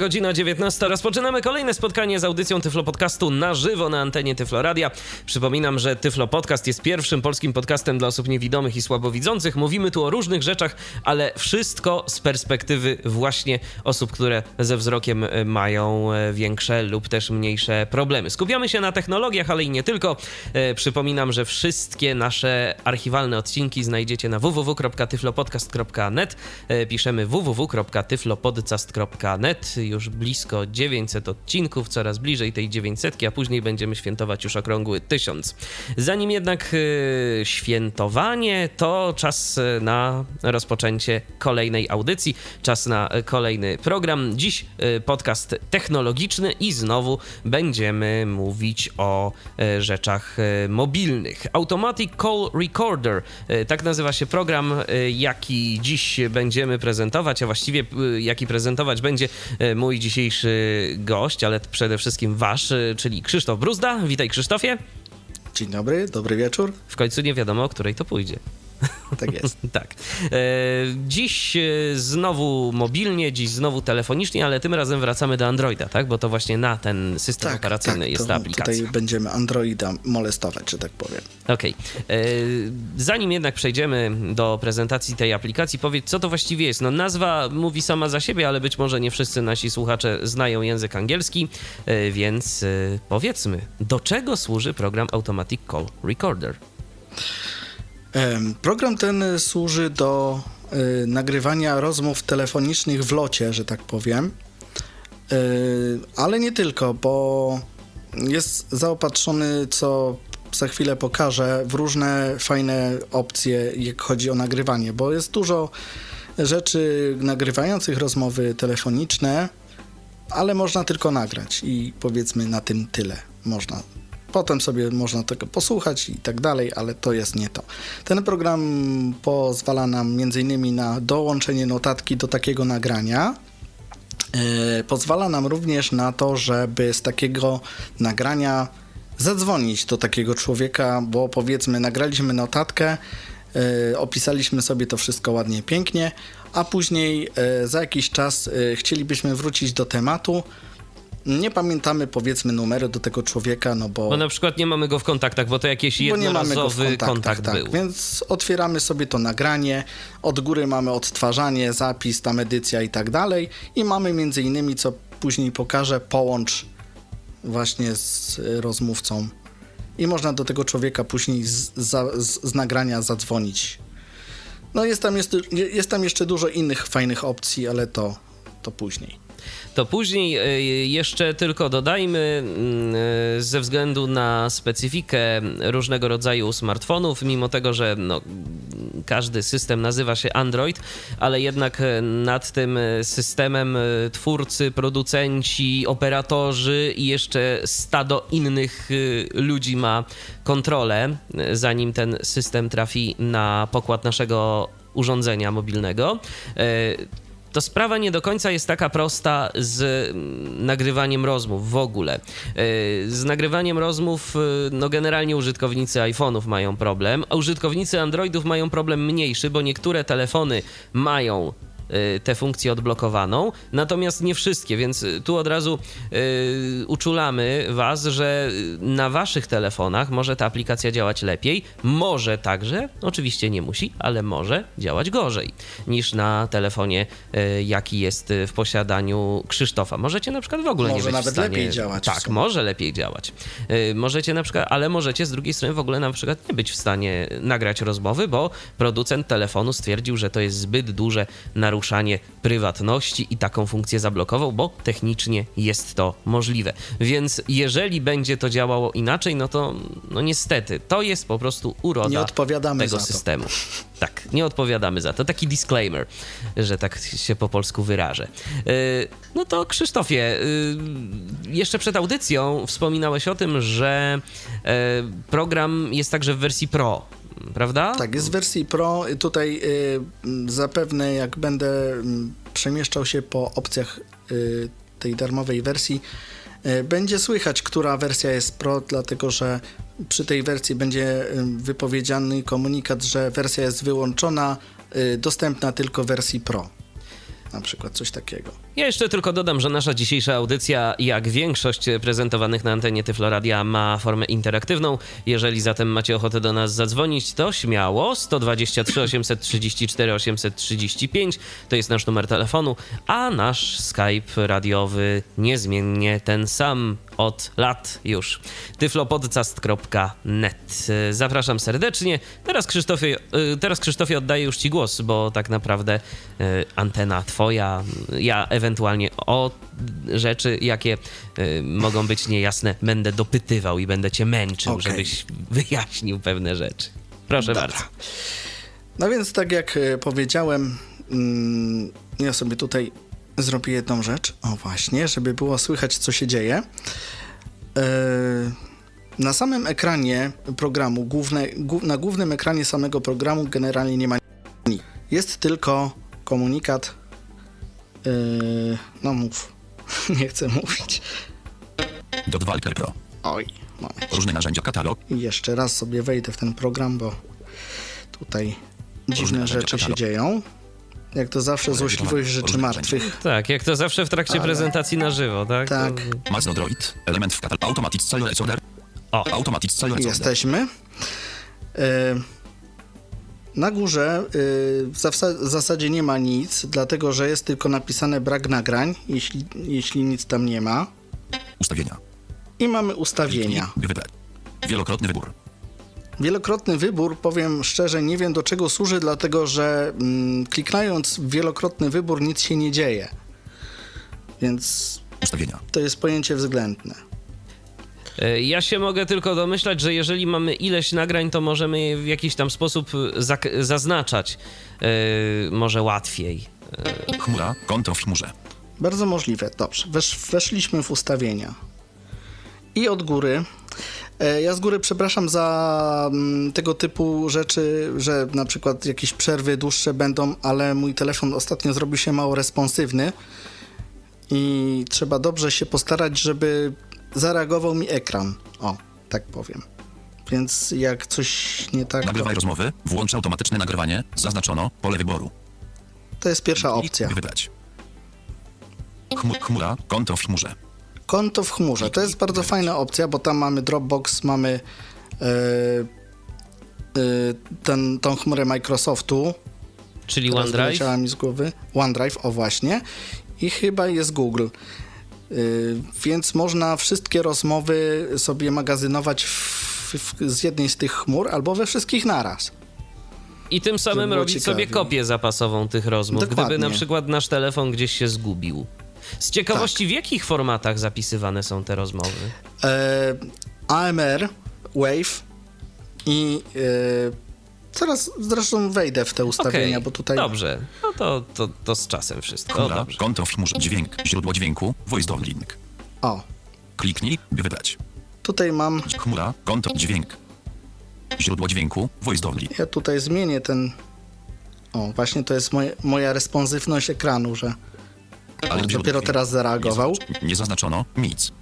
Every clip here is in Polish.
Godzina 19. Rozpoczynamy kolejne spotkanie z audycją Tyflo Podcastu na żywo na antenie Tyflo Radia. Przypominam, że Tyflo Podcast jest pierwszym polskim podcastem dla osób niewidomych i słabowidzących. Mówimy tu o różnych rzeczach, ale wszystko z perspektywy właśnie osób, które ze wzrokiem e, mają e, większe lub też mniejsze problemy. Skupiamy się na technologiach, ale i nie tylko. E, przypominam, że wszystkie nasze archiwalne odcinki znajdziecie na www.tyflopodcast.net. Piszemy www.tyflopodcast.net już blisko 900 odcinków, coraz bliżej tej 900, a później będziemy świętować już okrągły 1000. Zanim jednak yy, świętowanie, to czas e, na rozpoczęcie kolejnej audycji, czas na kolejny program. Dziś yy, podcast technologiczny i znowu będziemy mówić o yy, rzeczach mobilnych. Automatic Call Recorder, tak nazywa się program, jaki dziś będziemy prezentować, a właściwie jaki prezentować będzie mój dzisiejszy gość, ale przede wszystkim wasz, e, czyli Krzysztof Bruzda. Witaj Krzysztofie. Dzień dobry, dobry wieczór. W końcu nie wiadomo, o której to pójdzie. Tak jest. tak. E, dziś e, znowu mobilnie, dziś znowu telefonicznie, ale tym razem wracamy do Androida, tak? Bo to właśnie na ten system tak, operacyjny tak, jest ta aplikacja. Tutaj będziemy Androida molestować, że tak powiem. Okej. Okay. E, zanim jednak przejdziemy do prezentacji tej aplikacji, powiedz, co to właściwie jest. No nazwa mówi sama za siebie, ale być może nie wszyscy nasi słuchacze znają język angielski, więc powiedzmy, do czego służy program Automatic Call Recorder? Program ten służy do y, nagrywania rozmów telefonicznych w locie, że tak powiem. Y, ale nie tylko, bo jest zaopatrzony, co za chwilę pokażę, w różne fajne opcje, jak chodzi o nagrywanie, bo jest dużo rzeczy nagrywających rozmowy telefoniczne, ale można tylko nagrać i powiedzmy na tym tyle można Potem sobie można tego posłuchać i tak dalej, ale to jest nie to. Ten program pozwala nam m.in. na dołączenie notatki do takiego nagrania. Yy, pozwala nam również na to, żeby z takiego nagrania zadzwonić do takiego człowieka, bo powiedzmy, nagraliśmy notatkę, yy, opisaliśmy sobie to wszystko ładnie, pięknie, a później yy, za jakiś czas chcielibyśmy wrócić do tematu nie pamiętamy powiedzmy numeru do tego człowieka, no bo... Bo na przykład nie mamy go w kontaktach, bo to jakiś jednorazowy kontakt tak, był. Więc otwieramy sobie to nagranie, od góry mamy odtwarzanie, zapis, tam edycja i tak dalej i mamy między innymi, co później pokażę, połącz właśnie z rozmówcą i można do tego człowieka później z, z, z nagrania zadzwonić. No jest tam, jest, jest tam jeszcze dużo innych fajnych opcji, ale to, to później to później e, jeszcze tylko dodajmy, mm, e, ze względu na specyfikę różnego rodzaju smartfonów, mimo tego, że no, każdy system nazywa się Android, ale jednak e, nad tym systemem twórcy, producenci, operatorzy i jeszcze stado innych ludzi ma kontrolę, zanim ten system trafi na pokład naszego urządzenia mobilnego to sprawa nie do końca jest taka prosta z mm, nagrywaniem rozmów w ogóle. E, z nagrywaniem rozmów, e, no generalnie użytkownicy iPhone'ów mają problem, a użytkownicy Androidów mają problem mniejszy, bo niektóre telefony mają tę funkcję odblokowaną, natomiast nie wszystkie, więc tu od razu y, uczulamy Was, że na Waszych telefonach może ta aplikacja działać lepiej, może także, oczywiście nie musi, ale może działać gorzej niż na telefonie, y, jaki jest w posiadaniu Krzysztofa. Możecie na przykład w ogóle może nie być nawet w stanie... lepiej działać. Tak, może lepiej działać. Możecie na przykład, ale możecie z drugiej strony w ogóle na przykład nie być w stanie nagrać rozmowy, bo producent telefonu stwierdził, że to jest zbyt duże naruszenie naruszanie prywatności i taką funkcję zablokował, bo technicznie jest to możliwe. Więc jeżeli będzie to działało inaczej, no to no niestety, to jest po prostu uroda tego systemu. Tak, nie odpowiadamy za to. Taki disclaimer, że tak się po polsku wyrażę. Yy, No to Krzysztofie, yy, jeszcze przed audycją wspominałeś o tym, że yy, program jest także w wersji Pro, prawda? Tak, jest w wersji Pro. Tutaj y, zapewne jak będę przemieszczał się po opcjach y, tej darmowej wersji, y, będzie słychać, która wersja jest Pro, dlatego że przy tej wersji będzie y, wypowiedziany komunikat, że wersja jest wyłączona, y, dostępna tylko w wersji Pro. Na przykład coś takiego. Ja jeszcze tylko dodam, że nasza dzisiejsza audycja, jak większość prezentowanych na antenie Tyfloradia, ma formę interaktywną. Jeżeli zatem macie ochotę do nas zadzwonić, to śmiało 123 834 835 to jest nasz numer telefonu, a nasz Skype radiowy niezmiennie ten sam od lat już. tyflopodcast.net. Zapraszam serdecznie. Teraz Krzysztofie, y, teraz Krzysztofie oddaję już Ci głos, bo tak naprawdę y, antena Twoja, ja ewentualnie o rzeczy, jakie y, mogą być niejasne, będę dopytywał i będę Cię męczył, Okej. żebyś wyjaśnił pewne rzeczy. Proszę Dobra. bardzo. No więc tak jak e, powiedziałem, mm, ja sobie tutaj zrobię jedną rzecz. O właśnie, żeby było słychać, co się dzieje. E, Na samym ekranie programu, główne, głó- na głównym ekranie samego programu generalnie nie ma nic. Jest tylko komunikat. E, No mów. Nie chcę mówić. Dot Walker Pro. Oj, moment. Różne narzędzia katalog. I jeszcze raz sobie wejdę w ten program, bo tutaj dziwne rzeczy się dzieją. Jak to zawsze złośliwość rzeczy martwych. Tak, jak to zawsze w trakcie Ale- prezentacji na żywo, tak? Tak. Mazno Droid. Element w katalog. Automatic Order. O, Automatic Order. Jesteśmy. E, Na górze e, w zasa- w zasadzie nie ma nic, dlatego że jest tylko napisane brak nagrań, jeśli, jeśli nic tam nie ma. Ustawienia. I mamy ustawienia. Wielokrotny wybór. Wielokrotny wybór, powiem szczerze, nie wiem do czego służy, dlatego że mm, klikając w wielokrotny wybór nic się nie dzieje. Więc Ustawienia. to jest pojęcie względne. E, Ja się mogę tylko domyślać, że jeżeli mamy ileś nagrań, to możemy je w jakiś tam sposób zak- zaznaczać e, może łatwiej. Chmura. Konto w chmurze. Bardzo możliwe. Dobrze, Wesz, weszliśmy w ustawienia. I od góry. e, Ja z góry przepraszam za mm, tego typu rzeczy, że na przykład jakieś przerwy dłuższe będą, ale mój telefon ostatnio zrobił się mało responsywny i trzeba dobrze się postarać, żeby zareagował mi ekran. O, tak powiem. Więc jak coś nie tak, to, Nagrywaj rozmowy. Włącz automatyczne nagrywanie. Zaznaczono. Pole wyboru. to jest pierwsza opcja. Wybrać. Chmu- chmura. Konto w chmurze. Konto w chmurze. To jest bardzo fajna opcja, bo tam mamy Dropbox, mamy e, e, ten, tą chmurę Microsoftu. Czyli OneDrive. mi z głowy. OneDrive, o właśnie. I chyba jest Google. E, więc można wszystkie rozmowy sobie magazynować w, w, z jednej z tych chmur albo we wszystkich naraz. I tym samym robić sobie ciekawiej. kopię zapasową tych rozmów, Dokładnie. gdyby na przykład nasz telefon gdzieś się zgubił. Z ciekawości, w jakich formatach zapisywane są te rozmowy? E, AMR, Wave i e, zaraz zresztą wejdę w te ustawienia, Okej, bo tutaj Dobrze, no to, to, to z czasem wszystko. Chmura. dobrze. Konto w chmurze. Dźwięk. Źródło dźwięku. Voice downlink. o, Kliknij. By wybrać. tutaj mam Chmura. Konto. Dźwięk. Źródło dźwięku. Voice downlink. Ja tutaj zmienię ten. O, właśnie to jest moje, moja responsywność ekranu, że Ale dopiero teraz zareagował. Nie, zaznacz- nie zaznaczono. Nic.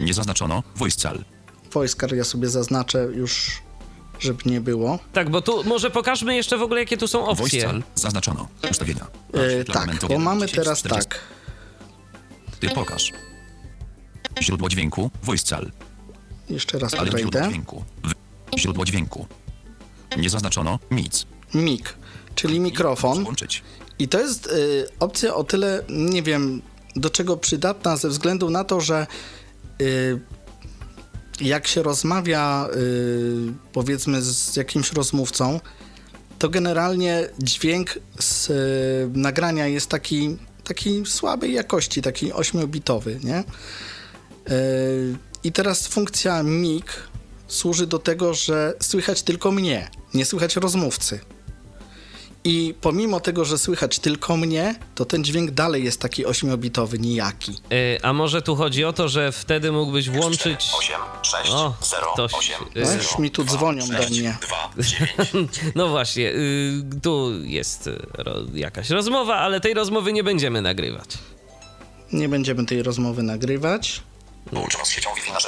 Nie zaznaczono. Voice cal. Wojskar ja sobie zaznaczę już, żeby nie było. Tak, bo tu może pokażmy jeszcze w ogóle, jakie tu są opcje. cal. Zaznaczono. Ustawienia. E, tak, bo mamy 10, teraz 40. tak. Ty pokaż. Źródło dźwięku. Voice cal. Jeszcze raz Ale źródło dźwięku. Źródło dźwięku. Nie zaznaczono. Nic. Mik, czyli mikrofon. Włączyć. I to jest y, opcja o tyle, nie wiem, do czego przydatna, ze względu na to, że y, jak się rozmawia, y, powiedzmy, z jakimś rozmówcą, to generalnie dźwięk z y, nagrania jest taki, taki słabej jakości, taki 8-bitowy, nie? Y, I teraz funkcja MIG służy do tego, że słychać tylko mnie, nie słychać rozmówcy. I pomimo tego, że słychać tylko mnie, to ten dźwięk dalej jest taki 8-bitowy, nijaki. Y, A może tu chodzi o to, że wtedy mógłbyś włączyć... 8, 6, O, 0, ktoś, 8, y, No już mi tu dzwonią do mnie. 2, 9. No właśnie, y, tu jest y, ro, jakaś rozmowa, ale tej rozmowy nie będziemy nagrywać. Nie będziemy tej rozmowy nagrywać. Połączono z siecią Wi-Fi na.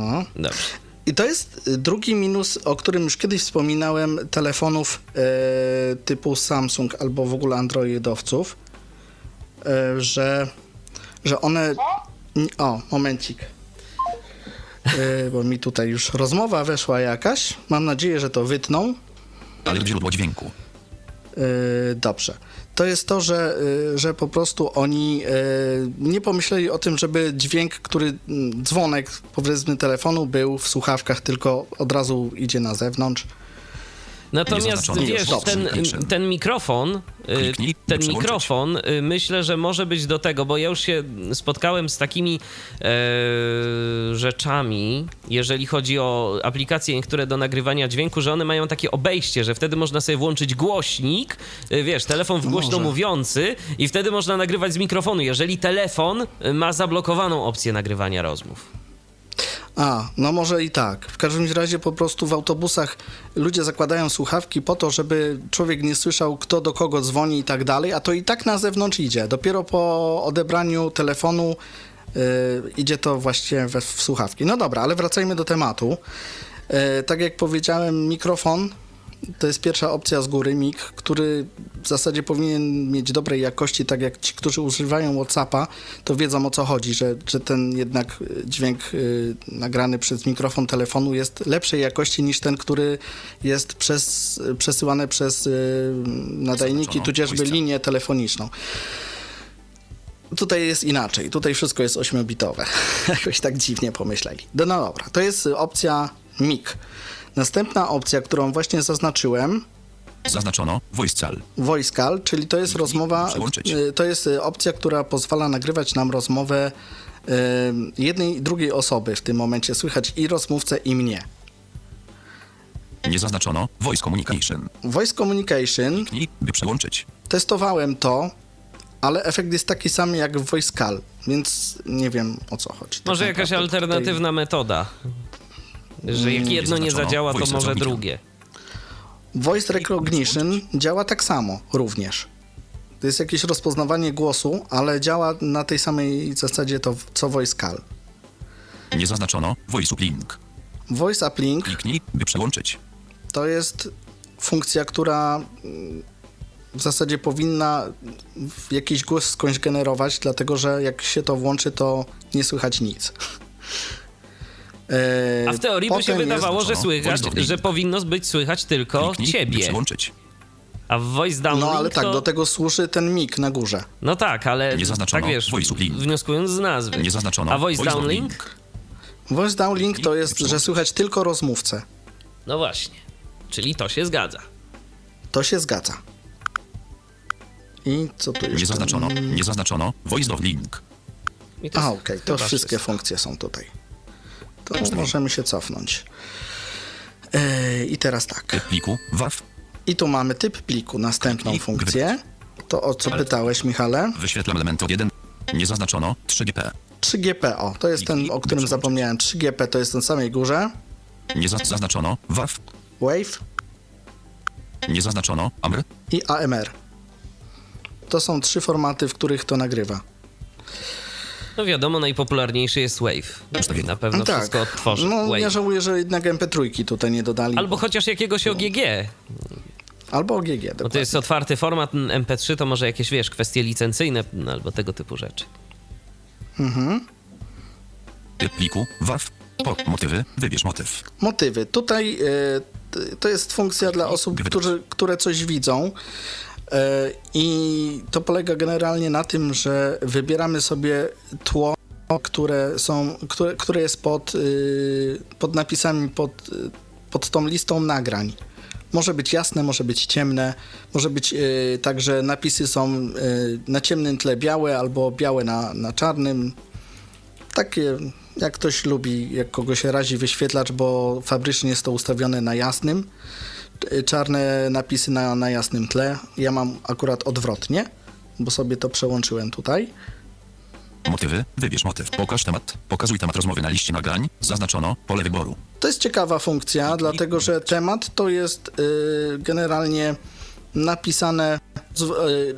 O. Dobrze. I to jest y, drugi minus, o którym już kiedyś wspominałem, telefonów e, typu Samsung albo w ogóle Androidowców, e, że, że one... O, momencik. E, bo mi tutaj już rozmowa weszła jakaś. Mam nadzieję, że to wytną. Ale źródło dźwięku. Dobrze. To jest to, że, yy, że po prostu oni yy, nie pomyśleli o tym, żeby dźwięk, który mm, dzwonek powiedzmy telefonu był w słuchawkach, tylko od razu idzie na zewnątrz. Natomiast wiesz, ten, ten mikrofon, y, Kliknij, ten mikrofon y, myślę, że może być do tego, bo ja już się spotkałem z takimi e, rzeczami, jeżeli chodzi o aplikacje niektóre do nagrywania dźwięku, że one mają takie obejście, że wtedy można sobie włączyć głośnik, y, wiesz, telefon w No głośno może. mówiący i wtedy można nagrywać z mikrofonu, jeżeli telefon ma zablokowaną opcję nagrywania rozmów. A, no może i tak. W każdym razie po prostu w autobusach ludzie zakładają słuchawki po to, żeby człowiek nie słyszał, kto do kogo dzwoni i tak dalej, a to i tak na zewnątrz idzie. Dopiero po odebraniu telefonu y, idzie to właśnie we, w słuchawki. No dobra, ale wracajmy do tematu. Y, tak jak powiedziałem, mikrofon to jest pierwsza opcja z góry, MIG, który w zasadzie powinien mieć dobrej jakości, tak jak ci, którzy używają WhatsAppa, to wiedzą o co chodzi, że, że ten jednak y, dźwięk y, nagrany przez mikrofon telefonu jest lepszej jakości niż ten, który jest przez, przesyłany przez y, nadajniki, tudzieżby linię telefoniczną. Tutaj jest inaczej. Tutaj wszystko jest 8-bitowe. Jakoś tak dziwnie pomyśleli. No, no dobra, to jest opcja MIG. Następna opcja, którą właśnie zaznaczyłem, Zaznaczono voice call. Voice call, czyli to jest rozmowa, przełączyć. y, to jest y, opcja, która pozwala nagrywać nam rozmowę y, jednej i drugiej osoby. W tym momencie słychać i rozmówcę, i mnie. Nie zaznaczono voice communication. Voice communication, Kliknij, by przełączyć. testowałem to, ale efekt jest taki sam jak w voice call, więc nie wiem o co chodzi. tak Może jakaś naprawdę. Tutaj- alternatywna metoda. Że jak jedno nie zaznaczono zadziała, to voice może drugie. Voice recognition działa tak samo również. To jest jakieś rozpoznawanie głosu, ale działa na tej samej zasadzie to, co voice call. Nie zaznaczono voice uplink. Voice uplink Kliknij, by przełączyć. to jest funkcja, która mm, w zasadzie powinna jakiś głos skądś generować, dlatego że jak się to włączy, to nie słychać nic. E, A w teorii by się jest- wydawało, że słychać, voice downlink. że powinno być słychać tylko Kliknij, ciebie. przełączyć. A w voice downlink No ale tak, to... do tego służy ten mic na górze. No tak, ale Nie zaznaczono tak wiesz, voice wnioskując z nazwy. Nie zaznaczono A voice downlink? Voice downlink to jest, że słychać tylko rozmówcę. No właśnie. Czyli to się zgadza. To się zgadza. I co tu jeszcze? Nie zaznaczono, nie zaznaczono voice downlink. To A, jest okej, to chyba wszystkie funkcje są tutaj. To możemy się cofnąć. E, I teraz tak. Typ pliku WAV. I tu mamy typ pliku, następną funkcję. To o co pytałeś, Michale? Wyświetlam element od 1. Nie zaznaczono 3GP. 3GP, o, to jest ten, o którym zapomniałem. 3GP to jest na samej górze. Nie za- zaznaczono WAV. Wave Nie zaznaczono AMR. i AMR. To są trzy formaty, w których to nagrywa. No wiadomo, najpopularniejszy jest Wave. Na pewno No tak. wszystko odtworzy. No, Wave. ja żałuję, że jednak MP3 tutaj nie dodali. Albo chociaż jakiegoś OGG. Albo OGG, Bo to dokładnie. jest otwarty format MP3, to może jakieś, wiesz, kwestie licencyjne no, albo tego typu rzeczy. Typ pliku WAV. Po motywy. Wybierz motyw. Motywy. Tutaj t- to jest funkcja dla osób, którzy, które coś widzą. E, I to polega generalnie na tym, że wybieramy sobie tło, które, są, które, które jest pod, y, pod napisami, pod, y, pod tą listą nagrań. Może być jasne, może być ciemne, może być y, tak, że napisy są y, na ciemnym tle białe albo białe na, na czarnym. Takie, jak ktoś lubi, jak kogoś razi wyświetlacz, bo fabrycznie jest to ustawione na jasnym. Y, Czarne napisy na, na jasnym tle. Ja mam akurat odwrotnie, bo sobie to przełączyłem tutaj. Motywy. Wybierz motyw. Pokaż temat. Pokazuj temat rozmowy na liście nagrań. Zaznaczono pole wyboru. To jest ciekawa funkcja, dlatego że temat to jest y, generalnie napisane, y,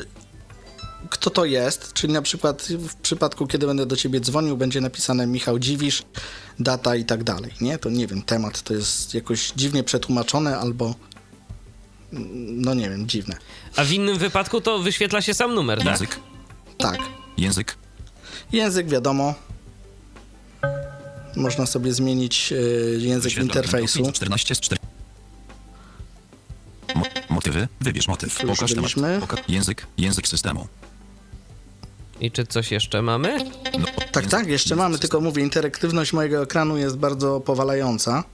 kto to jest, czyli na przykład w przypadku, kiedy będę do ciebie dzwonił, będzie napisane Michał Dziwisz, data i tak dalej, nie? To nie wiem, temat to jest jakoś dziwnie przetłumaczone albo no nie wiem, dziwne. A w innym wypadku to wyświetla się sam numer, tak? Język. Tak. Język. Język wiadomo. Można sobie zmienić y, język interfejsu. 14 z 4. Mo motywy. Wybierz motyw. Pokaż temat. Poka język. Język systemu. I czy coś jeszcze mamy? No, Tak, język- tak, jeszcze mamy, tylko mówię, interaktywność mojego ekranu jest bardzo powalająca.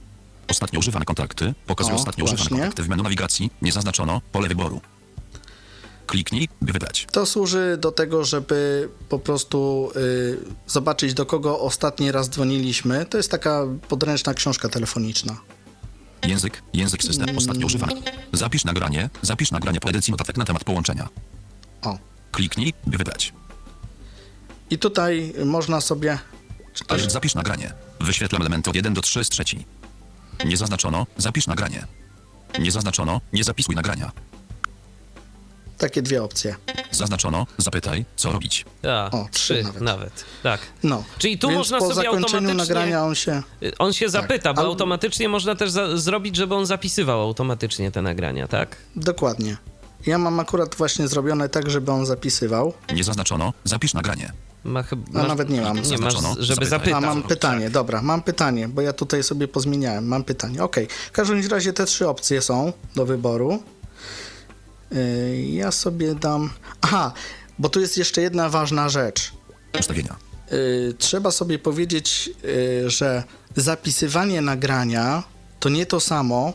Ostatnio używane kontakty. Pokazuj O, ostatnio używane właśnie. kontakty w menu nawigacji. Nie zaznaczono pole wyboru. Kliknij, by wybrać. To służy do tego, żeby po prostu y, zobaczyć, do kogo ostatni raz dzwoniliśmy. To jest taka podręczna książka telefoniczna. Język, język systemu. Ostatnio używany. Zapisz nagranie. Zapisz nagranie po edycji notatek na temat połączenia. O. Kliknij, by wybrać. I tutaj można sobie. Czy to Aż zapisz nagranie. Wyświetlam elementy od 1 do 3 z trzeci. Nie zaznaczono, zapisz nagranie. Nie zaznaczono, nie zapisuj nagrania. takie dwie opcje. Zaznaczono, zapytaj, co robić. A, O, trzy trzy nawet. nawet. Tak. No. Czyli tu Więc można po sobie zakończeniu automatycznie... nagrania on się. Y, On się zapyta, bo Al- automatycznie można też za- zrobić, żeby on zapisywał automatycznie te nagrania, tak? Dokładnie. Ja mam akurat właśnie zrobione tak, żeby on zapisywał. Nie zaznaczono, zapisz nagranie. Ma chyba, No, nawet nie mam. Nie masz, żeby zapytać. A mam tak. pytanie, dobra, mam pytanie, bo ja tutaj sobie pozmieniałem. Mam pytanie. Okej. W każdym razie te trzy opcje są do wyboru. Yy, ja sobie dam. Aha, bo tu jest jeszcze jedna ważna rzecz. Ustawienia. Y, trzeba sobie powiedzieć, y, że zapisywanie nagrania to nie to samo,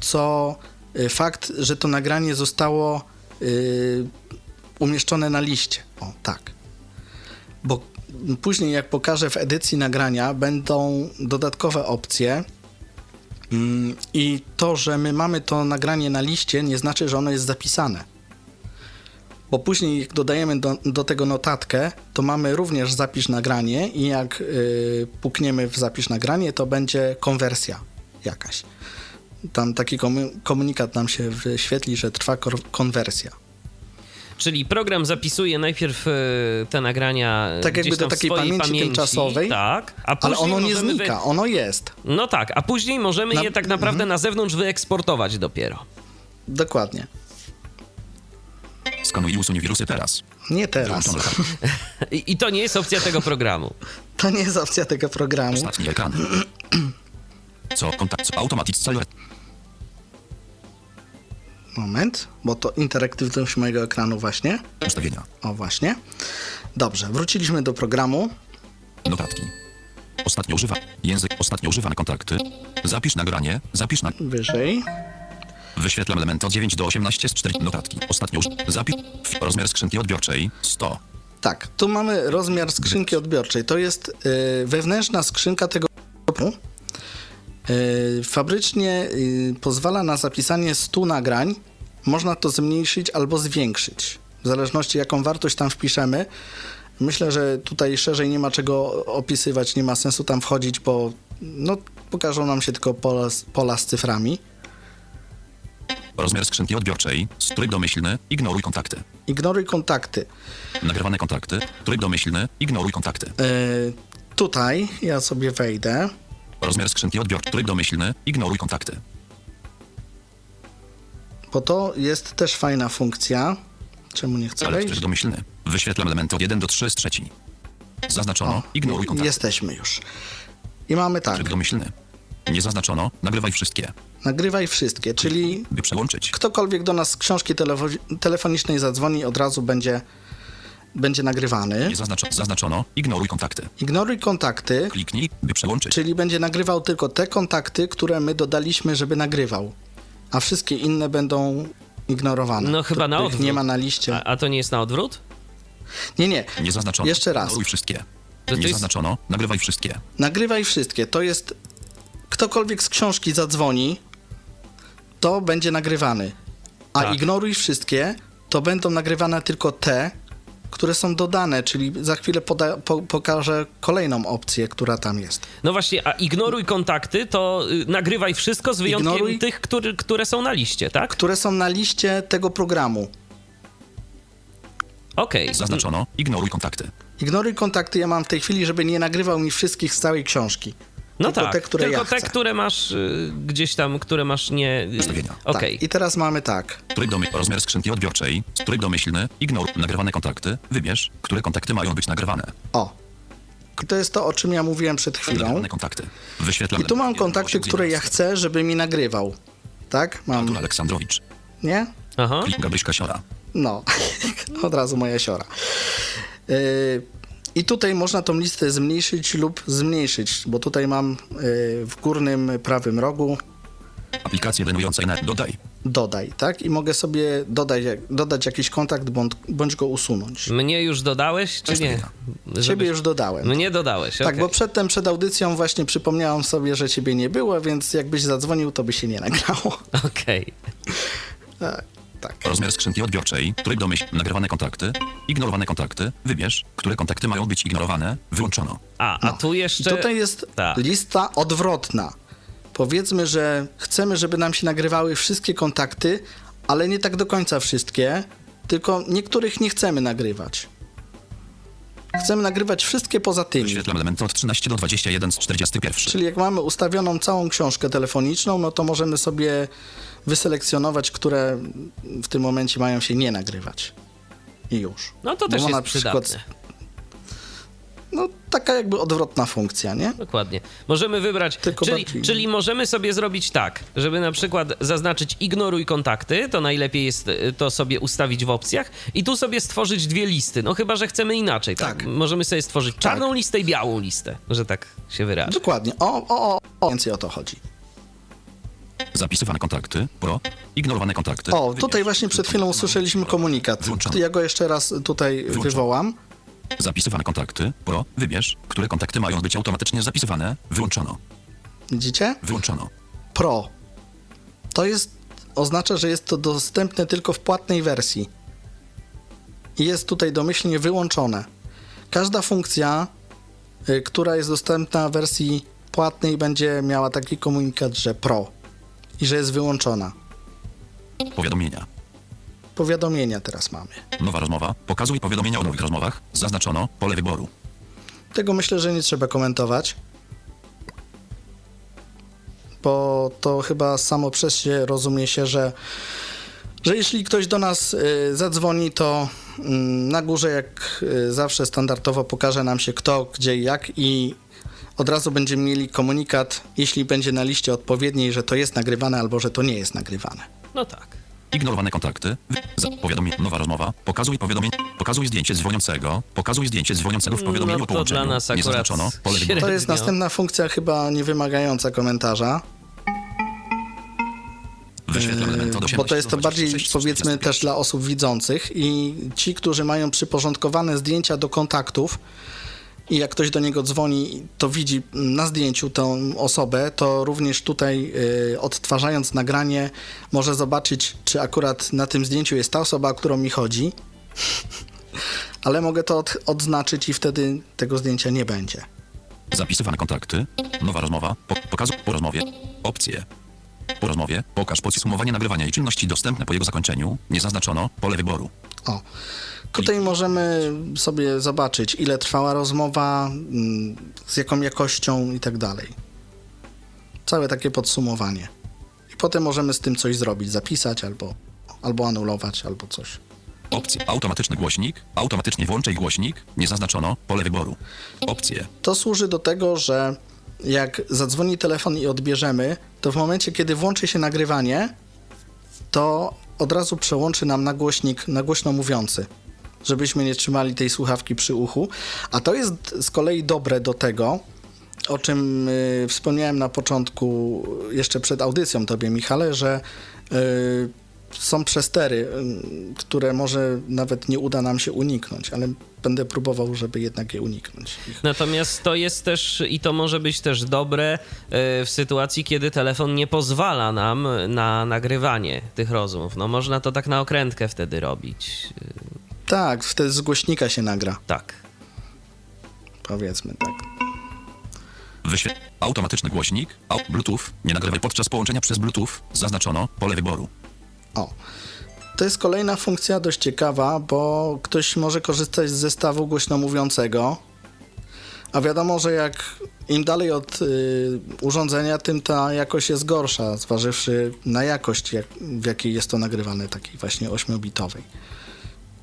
co y, fakt, że to nagranie zostało y, umieszczone na liście. O, tak. Bo później, jak pokażę w edycji nagrania, będą dodatkowe opcje. Mm, I to, że my mamy to nagranie na liście, nie znaczy, że ono jest zapisane bo później jak dodajemy do, do tego notatkę, to mamy również zapisz nagranie i jak y, pukniemy w zapisz nagranie, to będzie konwersja jakaś. Tam taki komu- komunikat nam się wyświetli, że trwa konwersja. Czyli program zapisuje najpierw y, te nagrania Tak jakby do takiej swojej pamięci tymczasowej, tak, a Ale ono nie znika, Wy... ono jest. No tak, a później możemy Na- je tak naprawdę na zewnątrz wyeksportować dopiero. Dokładnie. Skanuj i usuń wirusy teraz. Nie teraz. I, I to nie jest opcja tego programu. To nie jest opcja tego programu. Ostatni ekran. Co? Kontakt. Co? Automatic cel. Moment, bo to interaktywność mojego ekranu właśnie. Ustawienia. O, właśnie. Dobrze, wróciliśmy do programu. Notatki. Ostatnio używa. Język. Ostatnio używane kontakty. Zapisz nagranie. Zapisz na. Wyżej. Wyświetlam elementy od 9 do 18 z 4 notatki. Ostatnio uż... Zapisz. Rozmiar skrzynki odbiorczej 100. Tak, tu mamy rozmiar skrzynki odbiorczej. To jest y, wewnętrzna skrzynka tego fabrycznie y, pozwala na zapisanie 100 nagrań. Można to zmniejszyć albo zwiększyć, w zależności jaką wartość tam wpiszemy. Myślę, że tutaj szerzej nie ma czego opisywać, nie ma sensu tam wchodzić, bo no, pokażą nam się tylko pola, z- pola z cyframi. Rozmiar skrzynki odbiorczej. Tryb domyślny. Ignoruj kontakty. Ignoruj kontakty. Nagrywane kontakty. Tryb domyślny. Ignoruj kontakty. Y, tutaj ja sobie wejdę. Rozmiar skrzynki odbiorczej. Tryb domyślny. Ignoruj kontakty. Bo to jest też fajna funkcja. Czemu nie chcę Ale wejść? tryb domyślny. Wyświetlam elementy od 1 do 3 z trzeci. Zaznaczono. Ignoruj kontakty. Jesteśmy już. I mamy tak, Tryb domyślny. Nie zaznaczono. Nagrywaj wszystkie. nagrywaj wszystkie, czyli By przełączyć. ktokolwiek do nas z książki telefo- telefonicznej zadzwoni, od razu będzie, będzie nagrywany. Nie zaznaczono. Zaznaczono. Ignoruj kontakty. Ignoruj kontakty, Kliknij, by przełączyć. czyli będzie nagrywał tylko te kontakty, które my dodaliśmy, żeby nagrywał. a wszystkie inne będą ignorowane. No chyba na odwrót. nie ma na liście. A, a to nie jest na odwrót? Nie, nie. Nie zaznaczono. Jeszcze raz. Ignoruj wszystkie. to Nie jest- zaznaczono. Nagrywaj wszystkie. Nagrywaj wszystkie. To jest. Ktokolwiek z książki zadzwoni, to będzie nagrywany. A Tak. ignoruj wszystkie, to będą nagrywane tylko te, które są dodane, czyli za chwilę poda- po- pokażę kolejną opcję, która tam jest. No właśnie, a ignoruj kontakty, to y, nagrywaj wszystko z wyjątkiem Ignoruj- tych, który, które są na liście, tak? Które są na liście tego programu. Okej. Zaznaczono. Ignoruj kontakty. Ignoruj kontakty, ja mam w tej chwili, żeby nie nagrywał mi wszystkich z całej książki. No tylko tak, te, które tylko ja te, chcę. które masz y, gdzieś tam, które masz nie... y, Ustawienia. Okej. Tak. I teraz mamy tak. Tryb domy, rozmiar skrzynki odbiorczej. Tryb domyślny. Ignoruj nagrywane kontakty. Wybierz, które kontakty mają być nagrywane. O. I to jest to, o czym ja mówiłem przed chwilą. Nagrywane kontakty. Wyświetlam. I tu mam kontakty, 1.8 które ja chcę, żeby mi nagrywał. Tak? Mam. Artur Aleksandrowicz. Nie? Aha. Klik Gabryśka Siora. No. Od razu moja siora. Yy, I tutaj można tą listę zmniejszyć lub zmniejszyć, bo tutaj mam yy, w górnym prawym rogu Aplikacje denujące net. Dodaj. dodaj, tak? I mogę sobie dodać, dodać jakiś kontakt bądź, bądź go usunąć. Mnie już dodałeś, czy nie? Ustawienia. Ciebie Żebyś- już dodałem. Mnie dodałeś, Tak, okej. bo przedtem, przed audycją właśnie przypomniałam sobie, że ciebie nie było, więc jakbyś zadzwonił, to by się nie nagrało. Okej. Tak, tak. Rozmiar skrzynki odbiorczej. Tryb domyślny. Nagrywane kontakty. Ignorowane kontakty. Wybierz, które kontakty mają być ignorowane. Wyłączono. A, a tu I jeszcze... tutaj jest Tak. lista odwrotna. Powiedzmy, że chcemy, żeby nam się nagrywały wszystkie kontakty, ale nie tak do końca wszystkie, tylko niektórych nie chcemy nagrywać. Chcemy nagrywać wszystkie poza tymi. Wyświetlam elementy od 13 do 21 z 41. Czyli jak mamy ustawioną całą książkę telefoniczną, no to możemy sobie wyselekcjonować, które w tym momencie mają się nie nagrywać. I już. No to Bo też jest na przykład- przydatne. No taka jakby odwrotna funkcja, nie? Dokładnie. Możemy wybrać, Tylko czyli, bardziej- czyli możemy sobie zrobić tak, żeby na przykład zaznaczyć ignoruj kontakty, to najlepiej jest y, to sobie ustawić w opcjach i tu sobie stworzyć dwie listy, no chyba, że chcemy inaczej, tak? Tak. Możemy sobie stworzyć czarną listę i białą listę, że tak się wyrażę. Dokładnie. O, o, o, o, więcej o to chodzi. Zapisywane kontakty. Pro. Ignorowane kontakty. O, tutaj właśnie przed chwilą usłyszeliśmy komunikat. Ja go jeszcze raz tutaj wywołam. Zapisywane kontakty. Pro. Wybierz, które kontakty mają być automatycznie zapisywane. Wyłączono. Widzicie? Wyłączono. Pro. To jest, oznacza, że jest to dostępne tylko w płatnej wersji. Jest tutaj domyślnie wyłączone. Każda funkcja, y, która jest dostępna w wersji płatnej, będzie miała taki komunikat, że Pro i że jest wyłączona. Powiadomienia. Powiadomienia teraz mamy. Nowa rozmowa. Pokazuj powiadomienia o nowych rozmowach. Zaznaczono. Pole wyboru. Tego myślę, że nie trzeba komentować. Bo to chyba samo przez się rozumie się, że, że jeśli ktoś do nas y, zadzwoni, to mm, na górze, jak y, zawsze standardowo pokaże nam się kto, gdzie i jak i od razu będziemy mieli komunikat, jeśli będzie na liście odpowiedniej, że to jest nagrywane albo że to nie jest nagrywane. No tak. Ignorowane kontakty. Powiadomienie. Nowa rozmowa. Pokazuj powiadomienie. Pokazuj zdjęcie dzwoniącego. Pokazuj zdjęcie dzwoniącego w powiadomieniu No o to połączeniu. dla nas Nie zaznaczono. Pole. To jest następna funkcja, chyba nie wymagająca komentarza. 18 Bo to jest to bardziej 26 z powiedzmy 41. też dla osób widzących i ci, którzy mają przyporządkowane zdjęcia do kontaktów i jak ktoś do niego dzwoni, to widzi na zdjęciu tą osobę, to również tutaj y, odtwarzając nagranie może zobaczyć, czy akurat na tym zdjęciu jest ta osoba, o którą mi chodzi. Ale mogę to od, odznaczyć i wtedy tego zdjęcia nie będzie. Zapisywane kontakty. Nowa rozmowa. Po, pokazuj po rozmowie. Opcje. Po rozmowie. Pokaż podsumowanie nagrywania i czynności dostępne po jego zakończeniu. Nie zaznaczono. Pole wyboru. O. Tutaj możemy sobie zobaczyć, ile trwała rozmowa, mm, z jaką jakością i tak dalej. Całe takie podsumowanie. I potem możemy z tym coś zrobić, zapisać albo, albo anulować, albo coś. Opcje. Automatyczny głośnik. Automatycznie włączaj głośnik. Nie zaznaczono. Pole wyboru. Opcje. To służy do tego, że jak zadzwoni telefon i odbierzemy, to w momencie, kiedy włączy się nagrywanie, to od razu przełączy nam na głośnik, na głośno mówiący, żebyśmy nie trzymali tej słuchawki przy uchu. A to jest z kolei dobre do tego, o czym y, wspomniałem na początku, jeszcze przed audycją tobie, Michale, że y, są przestery, które może nawet nie uda nam się uniknąć, ale będę próbował, żeby jednak je uniknąć. Natomiast to jest też i to może być też dobre e, w sytuacji, kiedy telefon nie pozwala nam na nagrywanie tych rozmów. No można to tak na okrętkę wtedy robić. Tak, wtedy z głośnika się nagra, Tak. powiedzmy tak. Wyświetl. Automatyczny głośnik. Bluetooth. Nie nagrywaj podczas połączenia przez Bluetooth. Zaznaczono pole wyboru. O. To jest kolejna funkcja dość ciekawa, bo ktoś może korzystać z zestawu głośno mówiącego, a wiadomo, że jak im dalej od y, urządzenia, tym ta jakość jest gorsza, zważywszy na jakość, jak, w jakiej jest to nagrywane, takiej właśnie 8-bitowej.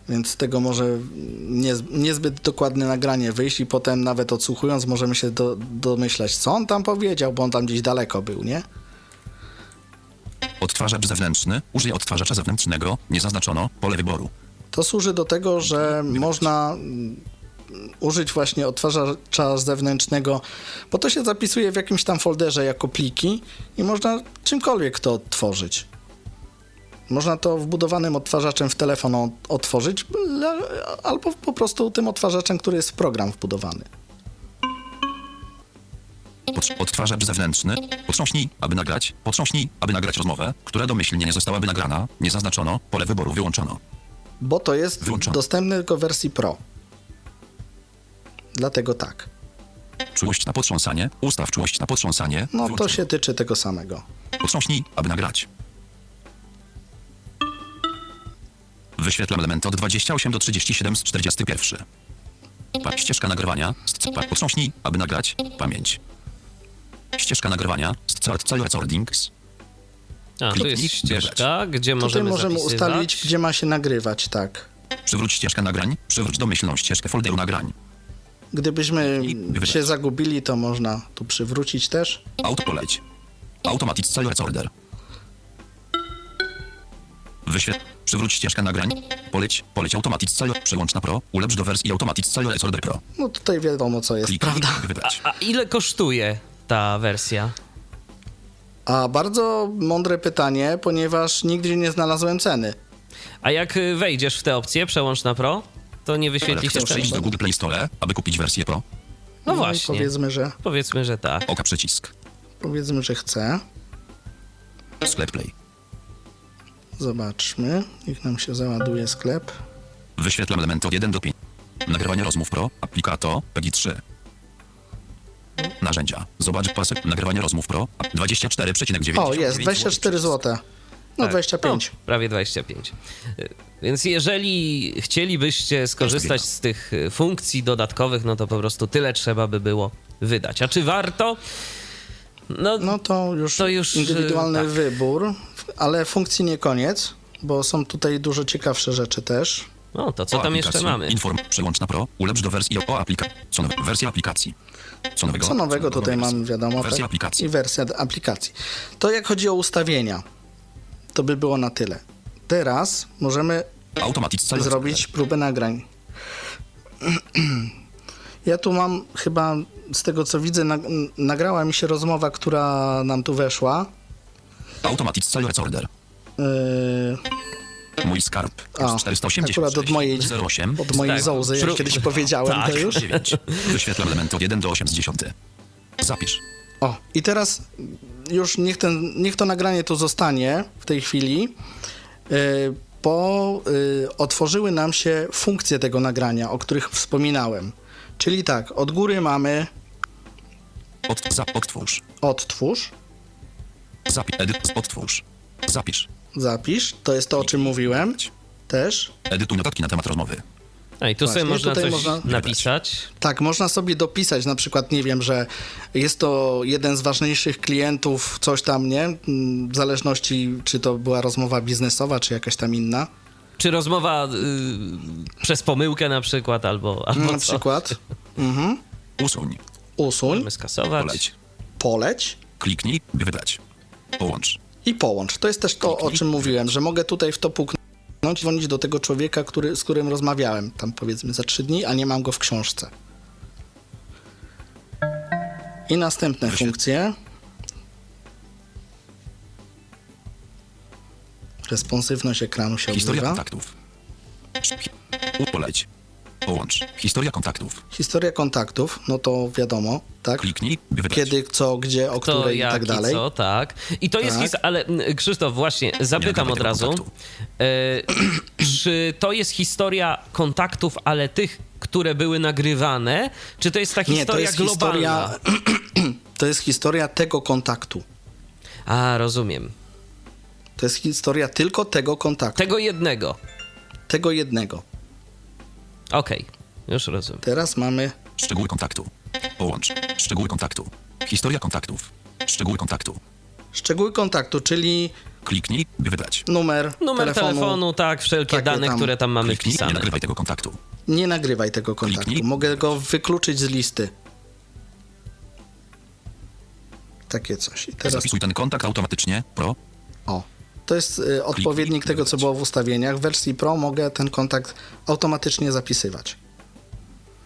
Więc z tego może nie, niezbyt dokładne nagranie wyjść i potem nawet odsłuchując możemy się do, domyślać, co on tam powiedział, bo on tam gdzieś daleko był, nie? Odtwarzacz zewnętrzny. Użyj odtwarzacza zewnętrznego. Nie zaznaczono pole wyboru. To służy do tego, że można mm, użyć właśnie odtwarzacza zewnętrznego, bo to się zapisuje w jakimś tam folderze jako pliki i można czymkolwiek to odtworzyć. Można to wbudowanym odtwarzaczem w telefon otworzyć, albo po prostu tym odtwarzaczem, który jest w program wbudowany. Odtwarzacz zewnętrzny. Potrząśnij, aby nagrać. Potrząśnij, aby nagrać rozmowę, która domyślnie nie zostałaby nagrana. Nie zaznaczono. Pole wyboru wyłączono. Bo to jest Wyłączone. dostępne tylko w wersji Pro. Dlatego tak. Czułość na potrząsanie. Ustaw czułość na potrząsanie. No to Wyłączono. się tyczy tego samego. Potrząśnij, aby nagrać. Wyświetlam elementy od 28 do 37 z 41. Pa, ścieżka nagrywania. Potrząśnij, aby nagrać. Pamięć. Ścieżka nagrywania. Start cel recordings. A, tu Kliknij, jest ścieżka, gdzie Tutaj możemy możemy zapisywać. ustalić, gdzie ma się nagrywać, tak. Przywróć ścieżkę nagrań. Przywróć domyślną ścieżkę folderu nagrań. Gdybyśmy wybrać. się zagubili, to można tu przywrócić też. Auto poleć. Automatic cel recorder. Wyświetl. Przywróć ścieżkę nagrań. Poleć. Poleć automatic cel. Przełącz na pro. Ulepsz do wersji automatic cel recorder pro. No tutaj wiadomo, co jest, Kliknij, prawda? wybrać. A ile kosztuje ta wersja? A bardzo mądre pytanie, ponieważ nigdzie nie znalazłem ceny. A jak wejdziesz w te opcje, przełącz na Pro, to nie wyświetli się Chcesz do Google Play Store, aby kupić wersję pro? No i właśnie. Powiedzmy, że, Powiedzmy, że tak. Oka przycisk. powiedzmy, że chcę. Sklep Play. Zobaczmy, niech nam się załaduje sklep. Wyświetlam elementy od 1 do 5. Nagrywanie rozmów pro. Aplikato. PEGI 3. Narzędzia. Zobacz pasek. Nagrywanie rozmów pro. 24,9. O, jest, 24 zł. No Tak. 25. No, prawie 25. Y, Więc jeżeli chcielibyście skorzystać z tych y, funkcji dodatkowych, no to po prostu tyle trzeba by było wydać. A czy warto? No, No to już, To już, indywidualny y, tak. wybór, ale funkcji nie koniec, bo są tutaj dużo ciekawsze rzeczy też. No to co O tam jeszcze mamy? Inform. Przełącz na pro. Ulepsz do wersji o aplikacji. Co nowe? Wersja aplikacji. Co nowego? Co nowego tutaj mam, wiadomo. Wersja tak? aplikacji. I wersja aplikacji. To jak chodzi o ustawienia, to by było na tyle. Teraz możemy zrobić próbę nagrań. Ja tu mam chyba, z tego co widzę, nag- nagrała mi się rozmowa, która nam tu weszła. Automatic cel recorder. Yy, Mój skarb. A, 486. akurat od mojej, 08. od mojej Tak. zołzy, jak kiedyś powiedziałem Tak. to już. 9. Wyświetlam elementy od 1 do 8 z 10. Zapisz. O, i teraz już niech, ten, niech to nagranie tu zostanie w tej chwili, yy, bo yy, otworzyły nam się funkcje tego nagrania, o których wspominałem. Czyli tak, od góry mamy Od, za, odtwórz. odtwórz, Zapisz. Edyt. Odtwórz. Zapisz. Zapisz, to jest to, o czym mówiłem też. Edytuj notatki na temat rozmowy. A i tu sobie Właśnie, można tutaj coś można- napisać. Tak, można sobie dopisać na przykład, nie wiem, że jest to jeden z ważniejszych klientów, coś tam, nie? Mm, W zależności, czy to była rozmowa biznesowa, czy jakaś tam inna. Czy rozmowa y, przez pomyłkę na przykład, albo, albo Na co? przykład mhm. Usuń. usuń, Możemy skasować. Poleć. poleć Kliknij, by wybrać. Połącz. I połącz. To jest też to, o czym mówiłem, że mogę tutaj w to puknąć, dzwonić do tego człowieka, który, z którym rozmawiałem tam powiedzmy za trzy dni, a nie mam go w książce. I następne Wyświetl- funkcje. Responsywność ekranu się Historia odbywa. kontaktów. Poleć. Połącz. Historia kontaktów. Historia kontaktów, no to wiadomo, tak? Kliknij, by wybrać. Kiedy, co, gdzie, o To której i jak tak dalej. i co, tak. I to jest Tak. his... Ale mm, Krzysztof, właśnie zapytam od razu, e, czy to jest historia kontaktów, ale tych, które były nagrywane, czy to jest ta Nie, to historia jest globalna? historia. To jest historia tego kontaktu. A, rozumiem. To jest historia tylko tego kontaktu. Tego jednego. Tego jednego. Okej, już rozumiem. Teraz mamy. Szczegóły kontaktu. Połącz. Szczegóły kontaktu. Historia kontaktów. Szczegóły kontaktu. Szczegóły kontaktu, czyli Kliknij, by wybrać. numer, Numer telefonu, tak, wszelkie Takie dane, tam. które tam mamy Kliknij, nie wpisane. nagrywaj tego kontaktu. Nie nagrywaj tego kontaktu. Kliknij. Mogę go wykluczyć z listy. Takie coś. I teraz Zapisuj ten kontakt automatycznie. Pro. To jest y, odpowiednik tego, co było w ustawieniach. W wersji Pro mogę ten kontakt automatycznie zapisywać.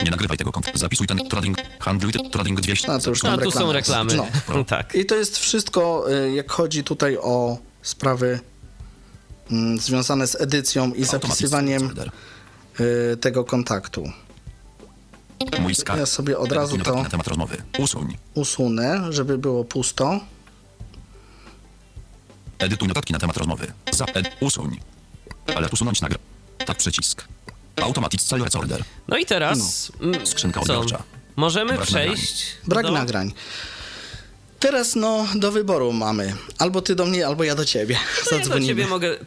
Nie nagrywaj tego kontaktu. Zapisuj ten trading. Handluj trading 200. A, to już A tam tu są reklamy. No. tak. I to jest wszystko, y, jak chodzi tutaj o sprawy mm, związane z edycją i zapisywaniem y, tego kontaktu. Ja sobie od razu to Na temat rozmowy. Usuń. usunę, żeby było pusto. Edytuj notatki na temat rozmowy. Za ed usuń. Ale usunąć nagle. Tak przycisk. Automatic Cell Order. No i teraz. mm, Skrzynka co? odbiorcza. Możemy Brak przejść. Brak do... nagrań. Teraz no, do wyboru mamy. Albo ty do mnie, albo ja do ciebie. No ja do ciebie mogę.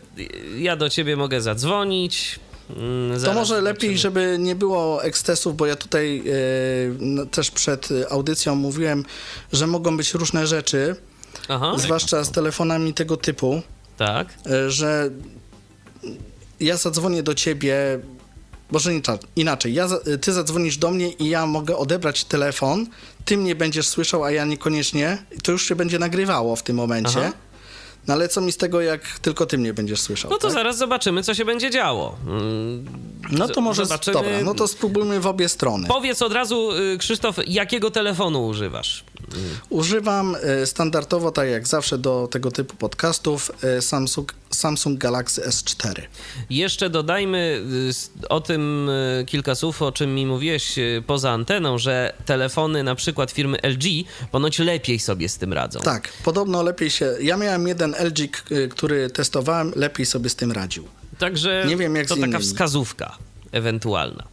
Ja do ciebie mogę zadzwonić. Mm, To może lepiej, zobaczymy. żeby nie było ekstesów, bo ja tutaj no, też przed audycją mówiłem, że mogą być różne rzeczy, Aha, zwłaszcza z telefonami tego typu, tak. e, że ja zadzwonię do ciebie, może nie tak, inaczej, ja, ty zadzwonisz do mnie i ja mogę odebrać telefon, ty mnie będziesz słyszał, a ja niekoniecznie, to już się będzie nagrywało w tym momencie. Aha. No ale co mi z tego, jak tylko ty mnie będziesz słyszał? No to tak? zaraz zobaczymy, co się będzie działo. Mm, No to może, zobaczymy. dobra, no to spróbujmy w obie strony. Powiedz od razu, y, Krzysztof, jakiego telefonu używasz? Używam e, standardowo, tak jak zawsze do tego typu podcastów, e, Samsung, Samsung Galaxy S4. Jeszcze dodajmy y, o tym y, kilka słów, o czym mi mówiłeś y, poza anteną, że telefony na przykład firmy LG ponoć lepiej sobie z tym radzą. Tak, podobno lepiej się. Ja miałem jeden LG, który testowałem, lepiej sobie z tym radził. Także Nie wiem, jak to taka wskazówka ewentualna.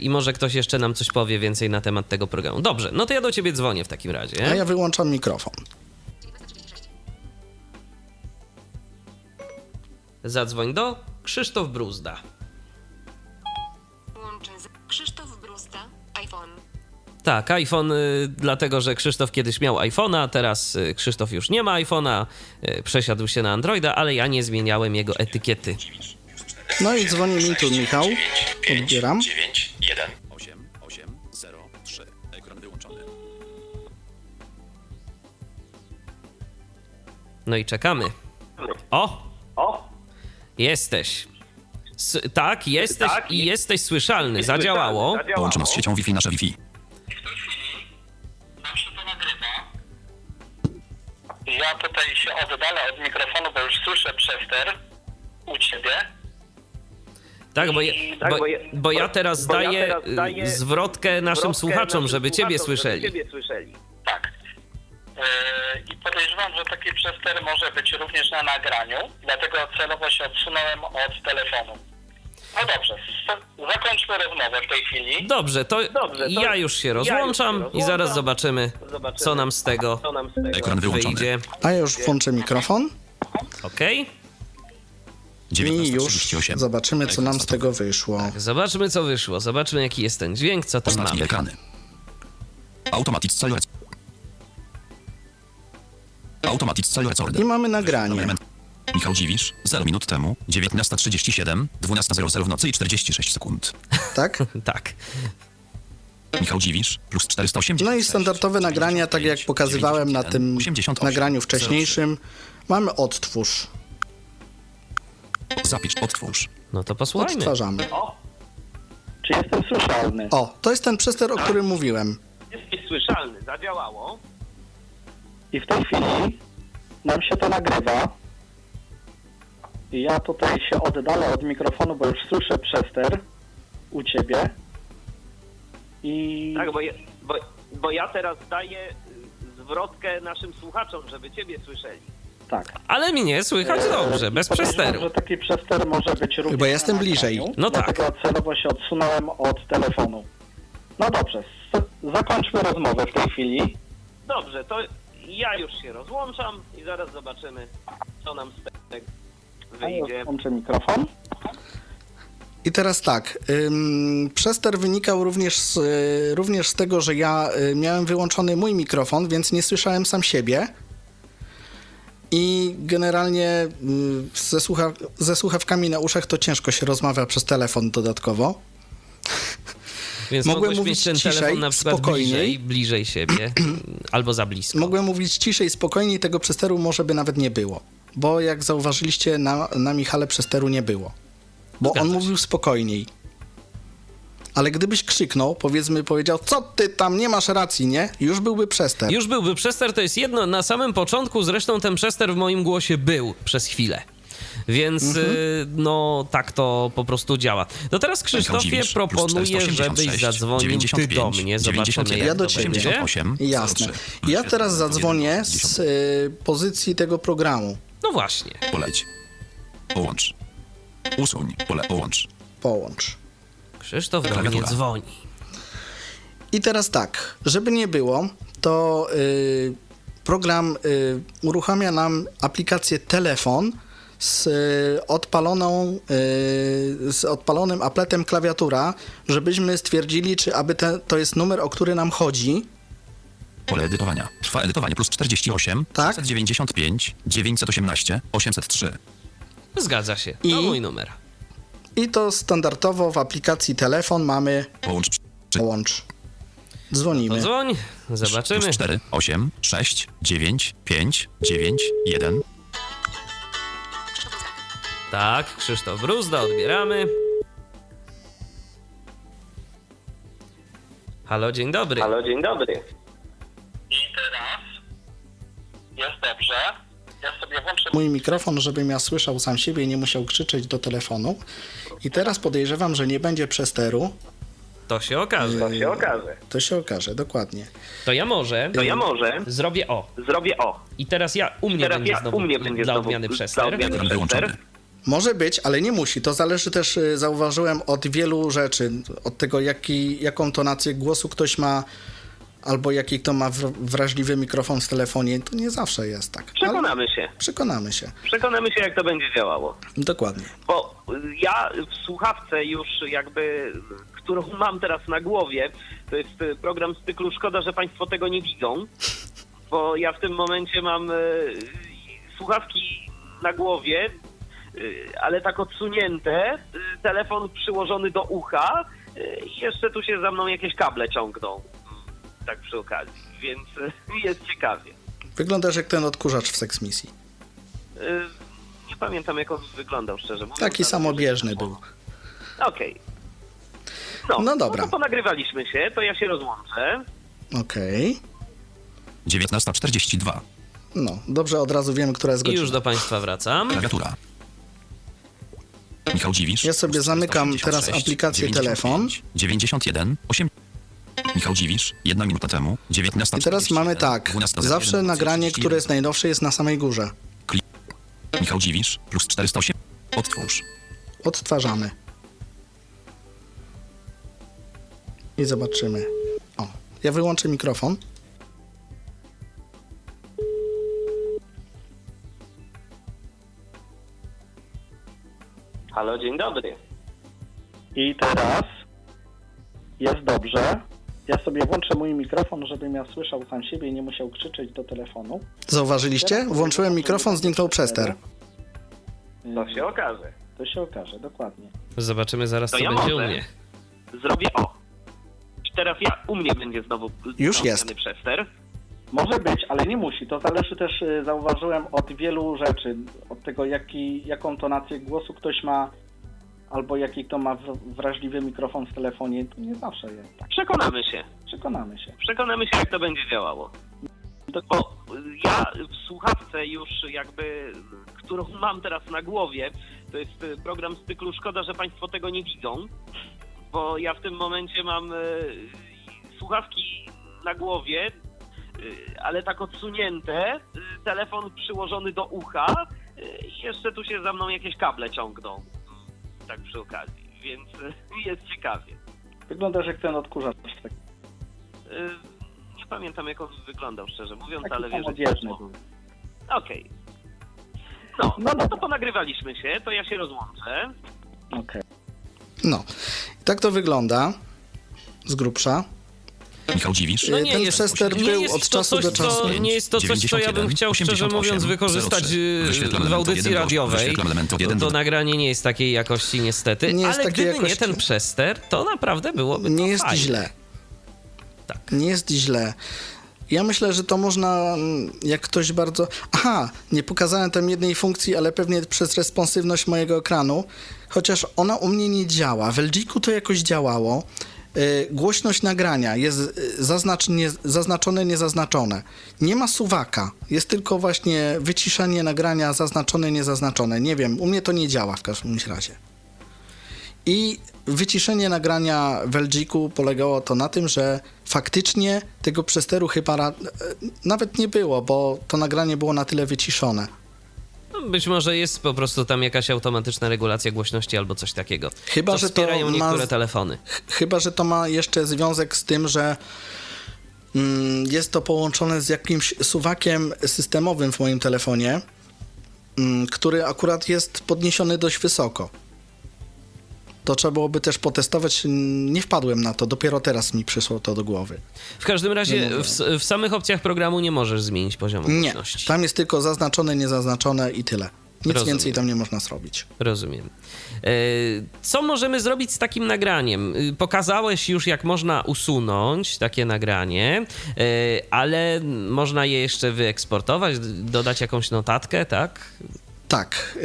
I może ktoś jeszcze nam coś powie więcej na temat tego programu. Dobrze, no to ja do ciebie dzwonię w takim razie. A ja wyłączam mikrofon. Zadzwoń do Krzysztof Bruzda. Łączy z Krzysztof Brusta, iPhone. Tak, iPhone, y, dlatego że Krzysztof kiedyś miał iPhone'a, teraz y, Krzysztof już nie ma iPhone'a, y, przesiadł się na Androida, ale ja nie zmieniałem jego etykiety. No i dzwoni mi tu Michał. Odbieram. 9, 1. 8, 8, 0, 3. Ekran wyłączony. No i czekamy. O! O, Jesteś. S tak, jesteś Tak, i jest- jesteś słyszalny. Zadziałało. Połączono z siecią Wi-Fi nasze Wi-Fi. Nam się to nagrywa. Ja tutaj się oddalę od mikrofonu, bo już słyszę przester u ciebie. Tak, bo ja, Tak, bo, bo ja- bo ja teraz bo ja daję teraz y, daję zwrotkę naszym Zwrotkę słuchaczom, naszym żeby ciebie słuchaczom, słyszeli. Żeby ciebie słyszeli. Tak. Yy, I podejrzewam, że taki przester może być również na nagraniu, dlatego celowo się odsunąłem od telefonu. No dobrze, zakończmy rozmowę w tej chwili. Dobrze, to, Dobrze, to ja już się ja już rozłączam się i rozłączam. zaraz zobaczymy, Zobaczymy, co nam z tego Co nam z tego Ekran wyłączony. wyjdzie. A ja już włączę mikrofon Okej? i już 19.38. zobaczymy, co nam z tego wyszło. Zobaczmy, co wyszło. Zobaczmy, jaki jest ten dźwięk, co tam Ostatnie mamy. ekrany. Automatic Automatic Cell Order. I mamy nagranie. Michał Dziwisz, 0 minut temu, 19.37, 12.00 w nocy i 46 sekund. Tak? Tak. Michał Dziwisz, plus 480. No i standardowe nagrania, tak jak pokazywałem na tym nagraniu wcześniejszym, mamy odtwórz. Zapisz, odtwórz. No to posłuchajmy. Odtwarzamy. Czy jestem słyszalny? O, to jest ten przester, o którym mówiłem. Jesteś słyszalny, zadziałało. I w tej chwili nam się to nagrywa. Ja tutaj się oddalę od mikrofonu, bo już słyszę przester u ciebie. I Tak, bo, je, bo, bo ja teraz daję zwrotkę naszym słuchaczom, żeby ciebie słyszeli. tak. Ale mnie słychać dobrze, bez przesteru. że taki przester może być również Bo jestem bliżej. No tak. Dlatego celowo się odsunąłem od telefonu. No dobrze, zakończmy rozmowę w tej chwili. Dobrze, to ja już się rozłączam i zaraz zobaczymy, co nam z tego wyjdzie. Włączę mikrofon. I teraz tak, przester wynikał również z, y, również z tego, że ja y, miałem wyłączony mój mikrofon, więc nie słyszałem sam siebie. I generalnie y, ze, słucha, ze słuchawkami na uszach to ciężko się rozmawia przez telefon dodatkowo. Więc Mogłem mówić ten ciszej, telefon na przykład spokojniej. bliżej, bliżej siebie albo za blisko. Mogłem mówić ciszej, spokojniej, tego przesteru może by nawet nie było. Bo jak zauważyliście, na, na Michale przesteru nie było. Bo Zgadza on się. mówił spokojniej. Ale gdybyś krzyknął, powiedzmy, powiedział, co ty tam, nie masz racji, nie? Już byłby przester. Już byłby przester, to jest jedno. Na samym początku zresztą ten przester w moim głosie był przez chwilę. Więc Mhm. y, no tak to po prostu działa. No teraz Krzysztofie proponuję, 486, żebyś zadzwonił ty 95, do mnie. Zobaczymy 91, jak Ja do to ciebie. będzie. 88, Jasne. 03. Ja teraz zadzwonię z y, pozycji tego programu. No właśnie. Poleć. Połącz. Usuń. Pole. Połącz. Połącz. Krzysztof do mnie dzwoni. I teraz tak, żeby nie było, to y, program y, uruchamia nam aplikację telefon z y, odpaloną, y, z odpalonym apletem klawiatura, żebyśmy stwierdzili, czy aby te, to jest numer, o który nam chodzi. Pole edytowania. Trwa edytowanie plus 48, Tak. 695, 918, 803. Zgadza się. I? To mój numer. I to standardowo w aplikacji telefon mamy Połącz. Czy połącz. Dzwonimy. To dzwoń, zobaczymy. Plus 4, 8, 6, 9, 5, 9, 1. Tak, Krzysztof Bruzda, odbieramy. Halo, dzień dobry. Halo, dzień dobry. I teraz jest dobrze. Ja sobie włączę mój mikrofon, żebym ja słyszał sam siebie i nie musiał krzyczeć do telefonu. I teraz podejrzewam, że nie będzie przesteru. To się okaże. To się okaże. To się okaże, dokładnie. To ja może To ja może zrobię o. zrobię o. I teraz ja u mnie Teraz będzie ja znowu u mnie będzie dla znowu odmiany dla przester. odmiany Program wyłączony. Może być, ale nie musi. To zależy też, y, zauważyłem, od wielu rzeczy. Od tego, jaki, jaką tonację głosu ktoś ma, albo jaki kto ma wr- wrażliwy mikrofon w telefonie. To nie zawsze jest tak. Przekonamy się. przekonamy się. Przekonamy się, jak to będzie działało. Dokładnie. Bo y, ja w słuchawce już jakby, którą mam teraz na głowie, to jest y, program z cyklu Szkoda, że Państwo tego nie widzą, bo ja w tym momencie mam słuchawki na głowie, ale tak odsunięte, y, telefon przyłożony do ucha y, i jeszcze tu się za mną jakieś kable ciągną, mm, tak przy okazji, więc y, jest ciekawie. Wyglądasz jak ten odkurzacz w Sex Misji. Y, Nie pamiętam, jak on wyglądał, szczerze mówiąc. Taki samobieżny był. Okej. No, No dobra. No to ponagrywaliśmy się, to ja się rozłączę. Okej. 19.42. No, dobrze, od razu wiemy, która jest I godzina. już do Państwa wracam. Klawiatura. Michał Dziwisz. Ja sobie zamykam 486, teraz aplikację 95, 91, 8. Michał Dziwisz, jedna minuta temu, 19. I teraz mamy tak. Zawsze nagranie, które jest najnowsze, jest na samej górze. Michał Dziwisz, plus 408. Odtwórz. Odtwarzamy. I zobaczymy. O, ja wyłączę mikrofon. Halo, dzień dobry. I teraz jest dobrze. Ja sobie włączę mój mikrofon, żebym ja słyszał sam siebie i nie musiał krzyczeć do telefonu. Zauważyliście? Włączyłem mikrofon, zniknął przester. To się okaże. To się okaże, dokładnie. Zobaczymy zaraz, To co ja będzie u może. mnie. Zrobię o. I teraz ja, u mnie będzie znowu Już jest. przester. Może być, ale nie musi. To zależy też, y, zauważyłem, od wielu rzeczy. Od tego, jaki, jaką tonację głosu ktoś ma, albo jaki kto ma wrażliwy mikrofon w telefonie. To nie zawsze jest tak. Przekonamy się. Przekonamy się. Przekonamy się, jak to będzie działało. Bo ja w słuchawce już jakby, którą mam teraz na głowie, to jest y, program z cyklu Szkoda, że Państwo tego nie widzą, bo ja w tym momencie mam y, słuchawki na głowie, ale tak odsunięte, y, telefon przyłożony do ucha y, i jeszcze tu się za mną jakieś kable ciągną, tak przy okazji, więc y, jest ciekawie. Wyglądasz jak ten odkurzacz. Tak, Y, Nie pamiętam jak on wyglądał, szczerze mówiąc, taki ale wierzę w samodzielny to. był. Okej. No, no, no to ponagrywaliśmy się, to ja się rozłączę. Okej. No. I tak to wygląda z grubsza. Michał Dziwisz. No nie Ten jest, przester nie był jest od czasu coś, do czasu. Co, nie jest to coś, co ja bym 91, chciał, szczerze 88, mówiąc, wykorzystać 03. y, w audycji od 1 do- radiowej. wyświetlam element od 1 To, to nagranie nie jest takiej jakości niestety, Nie jest ale gdyby nie jakości. ten przester, to naprawdę byłoby Nie to jest fajne. źle. Tak. Nie jest źle. Ja myślę, że to można, mm, jak ktoś bardzo. Aha, nie pokazałem tam jednej funkcji, ale pewnie przez responsywność mojego ekranu, chociaż ona u mnie nie działa. W LG-ku to jakoś działało. Yy, głośność nagrania jest yy, zaznacz, nie, zaznaczone, niezaznaczone. Nie ma suwaka. Jest tylko właśnie wyciszenie nagrania zaznaczone, niezaznaczone. Nie wiem, u mnie to nie działa w każdym razie. I wyciszenie nagrania w LG-ku polegało to na tym, że faktycznie tego przesteru chyba e, nawet nie było, bo to nagranie było na tyle wyciszone. No, Być może jest po prostu tam jakaś automatyczna regulacja głośności albo coś takiego. Chyba, co że to wspierają ma- niektóre telefony. Chyba, że to ma jeszcze związek z tym, że mm, jest to połączone z jakimś suwakiem systemowym w moim telefonie, mm, który akurat jest podniesiony dość wysoko. To trzeba byłoby też potestować. Nie wpadłem na to, dopiero teraz mi przyszło to do głowy. W każdym razie w, w samych opcjach programu nie możesz zmienić poziomu Nie, głośności. tam jest tylko zaznaczone, niezaznaczone i tyle. Nic Rozumiem. więcej tam nie można zrobić. Rozumiem. E, Co możemy zrobić z takim nagraniem? Y, Pokazałeś już, jak można usunąć takie nagranie, e, ale można je jeszcze wyeksportować, dodać jakąś notatkę, tak? Tak,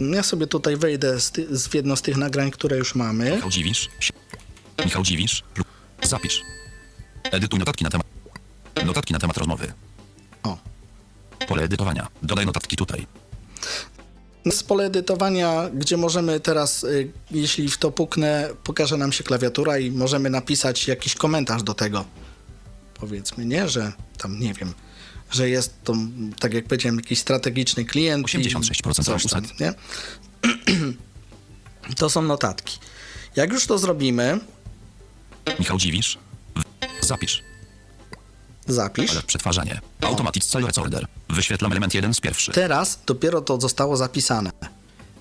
y, ja sobie tutaj wejdę z, z jedno z tych nagrań, które już mamy. Michał Dziwisz. Michał Dziwisz. Zapisz. Edytuj notatki na temat. Notatki na temat rozmowy. O. Pole edytowania. Dodaj notatki tutaj. Z pole edytowania, gdzie możemy teraz, y, jeśli w to puknę, pokaże nam się klawiatura i możemy napisać jakiś komentarz do tego. Powiedzmy, nie, że tam, nie wiem, że jest to, tak jak powiedziałem, jakiś strategiczny klient. i 86% coś tam, nie? To są notatki. Jak już to zrobimy, Michał Dziwisz. Zapisz. zapisz. Przetwarzanie. Automatic Cell Recorder. Wyświetlam element jeden z pierwszy. Teraz dopiero to zostało zapisane.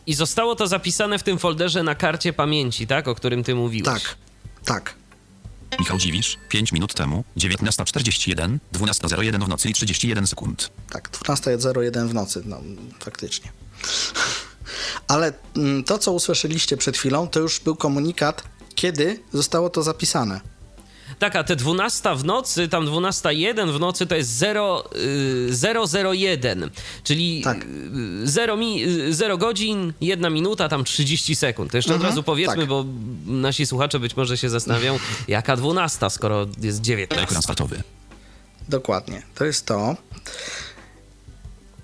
I zostało to zapisane w tym folderze na karcie pamięci, tak? O którym ty mówiłeś. Tak, tak. Michał Dziwisz. 5 minut temu. 19.41. 12.01 w nocy i 31 sekund. Tak, 12.01 w nocy, no faktycznie. Ale mm, to, co usłyszeliście przed chwilą, to już był komunikat, kiedy zostało to zapisane. Tak, a te 12 w nocy, tam 12.01 w nocy to jest 0, y, 001, czyli Tak. 0, mi, 0 godzin, 1 minuta, tam 30 sekund. To jeszcze od Mhm, razu powiedzmy, tak. bo nasi słuchacze być może się zastanawiają, jaka 12, skoro jest 19. Ekran startowy. Dokładnie, to jest to.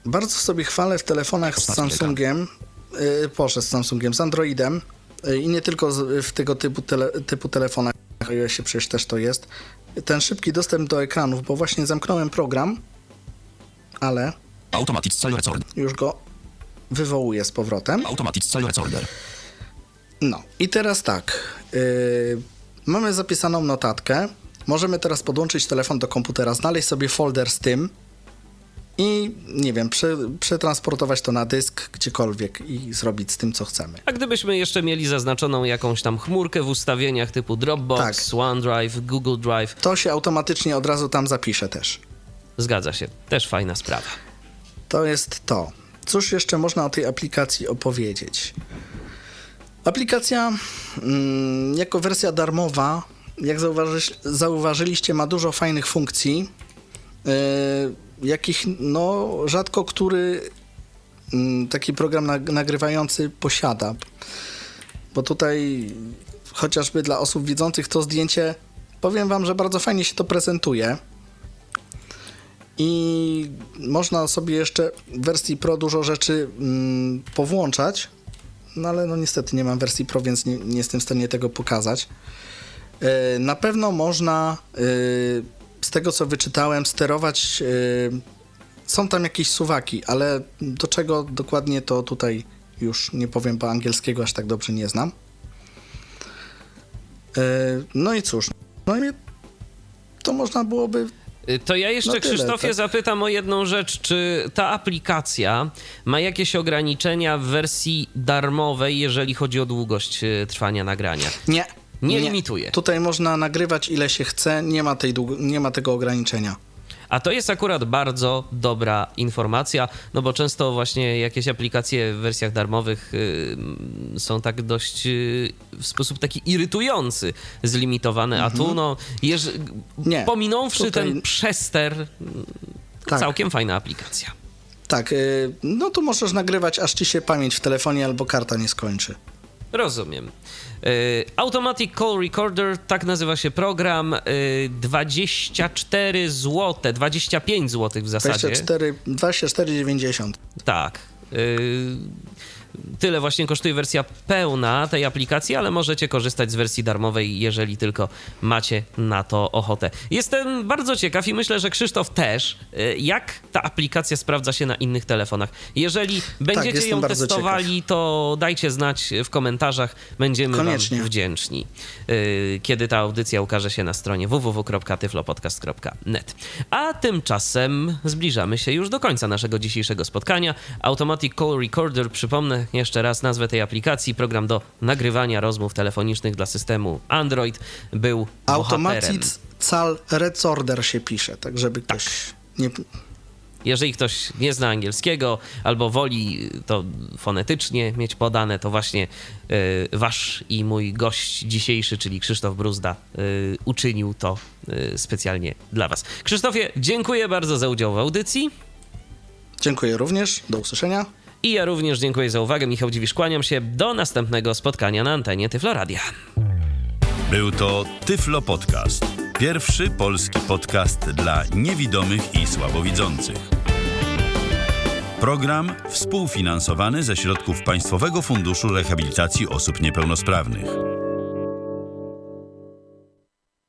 Bardzo sobie chwalę w telefonach z Samsungiem, yy, Boże, z Samsungiem, z Androidem yy, i nie tylko z, w tego typu, tele, typu telefonach, się przecież też to jest, ten szybki dostęp do ekranów, bo właśnie zamknąłem program, ale Automatic Cell Recorder. już go wywołuję z powrotem. Automatic Cell Recorder. No i teraz tak. Yy, mamy zapisaną notatkę. Możemy teraz podłączyć telefon do komputera, znaleźć sobie folder z tym i nie wiem, prze, przetransportować to na dysk gdziekolwiek i zrobić z tym, co chcemy. A gdybyśmy jeszcze mieli zaznaczoną jakąś tam chmurkę w ustawieniach typu Dropbox, Tak. OneDrive, Google Drive, To się automatycznie od razu tam zapisze też. zgadza się, też fajna sprawa. To jest to. Cóż jeszcze można o tej aplikacji opowiedzieć? Aplikacja mm, jako wersja darmowa, jak zauważy, zauważyliście, ma dużo fajnych funkcji, yy, jakich no, rzadko który mm, taki program nag- nagrywający posiada. Bo tutaj chociażby dla osób widzących to zdjęcie, powiem wam, że bardzo fajnie się to prezentuje. I można sobie jeszcze w wersji Pro dużo rzeczy mm, powłączać, no ale no niestety nie mam wersji Pro, więc nie, nie jestem w stanie tego pokazać. E, Na pewno można, e, z tego co wyczytałem, sterować. e, Są tam jakieś suwaki, ale do czego dokładnie to tutaj już nie powiem, bo angielskiego aż tak dobrze nie znam. E, No i cóż, no i to można byłoby Y, To ja jeszcze, No tyle, Krzysztofie, tak. zapytam o jedną rzecz. Czy ta aplikacja ma jakieś ograniczenia w wersji darmowej, jeżeli chodzi o długość y, trwania nagrania? Nie. Nie limituje. Tutaj można nagrywać ile się chce, nie ma, tej nie ma tego ograniczenia. A to jest akurat bardzo dobra informacja, no bo często właśnie jakieś aplikacje w wersjach darmowych y, są tak dość y, w sposób taki irytujący zlimitowane, a tu no, jeż, Mhm. Nie, pominąwszy tutaj- ten przester, Tak. całkiem fajna aplikacja. Tak, y, no tu możesz nagrywać, aż ci się pamięć w telefonie albo karta nie skończy. Rozumiem. Y, Automatic Call Recorder, tak nazywa się program. Y, 24 zł, 25 zł w zasadzie. 24, 24,90. Tak. Tyle właśnie kosztuje wersja pełna tej aplikacji, ale możecie korzystać z wersji darmowej, jeżeli tylko macie na to ochotę. Jestem bardzo ciekaw i myślę, że Krzysztof też, y, jak ta aplikacja sprawdza się na innych telefonach. Jeżeli będziecie jestem ją testowali, to dajcie znać w komentarzach, będziemy Koniecznie. wam wdzięczni, y, kiedy ta audycja ukaże się na stronie www.tyflopodcast.net. A tymczasem zbliżamy się już do końca naszego dzisiejszego spotkania. Automatic Call Recorder, przypomnę jeszcze raz nazwę tej aplikacji, program do nagrywania rozmów telefonicznych dla systemu Android, był. Automatic Cal Recorder się pisze, tak żeby ktoś nie... Jeżeli ktoś nie zna angielskiego albo woli to fonetycznie mieć podane, to właśnie y, wasz i mój gość dzisiejszy, czyli Krzysztof Bruzda, y, uczynił to y, specjalnie dla was. Krzysztofie, dziękuję bardzo za udział w audycji. Dziękuję również, do usłyszenia. I ja również dziękuję za uwagę. Michał Dziwisz, kłaniam się. Do następnego spotkania na antenie Tyfloradia. Był to Tyflo Podcast. Pierwszy polski podcast dla niewidomych i słabowidzących. Program współfinansowany ze środków Państwowego Funduszu Rehabilitacji Osób Niepełnosprawnych.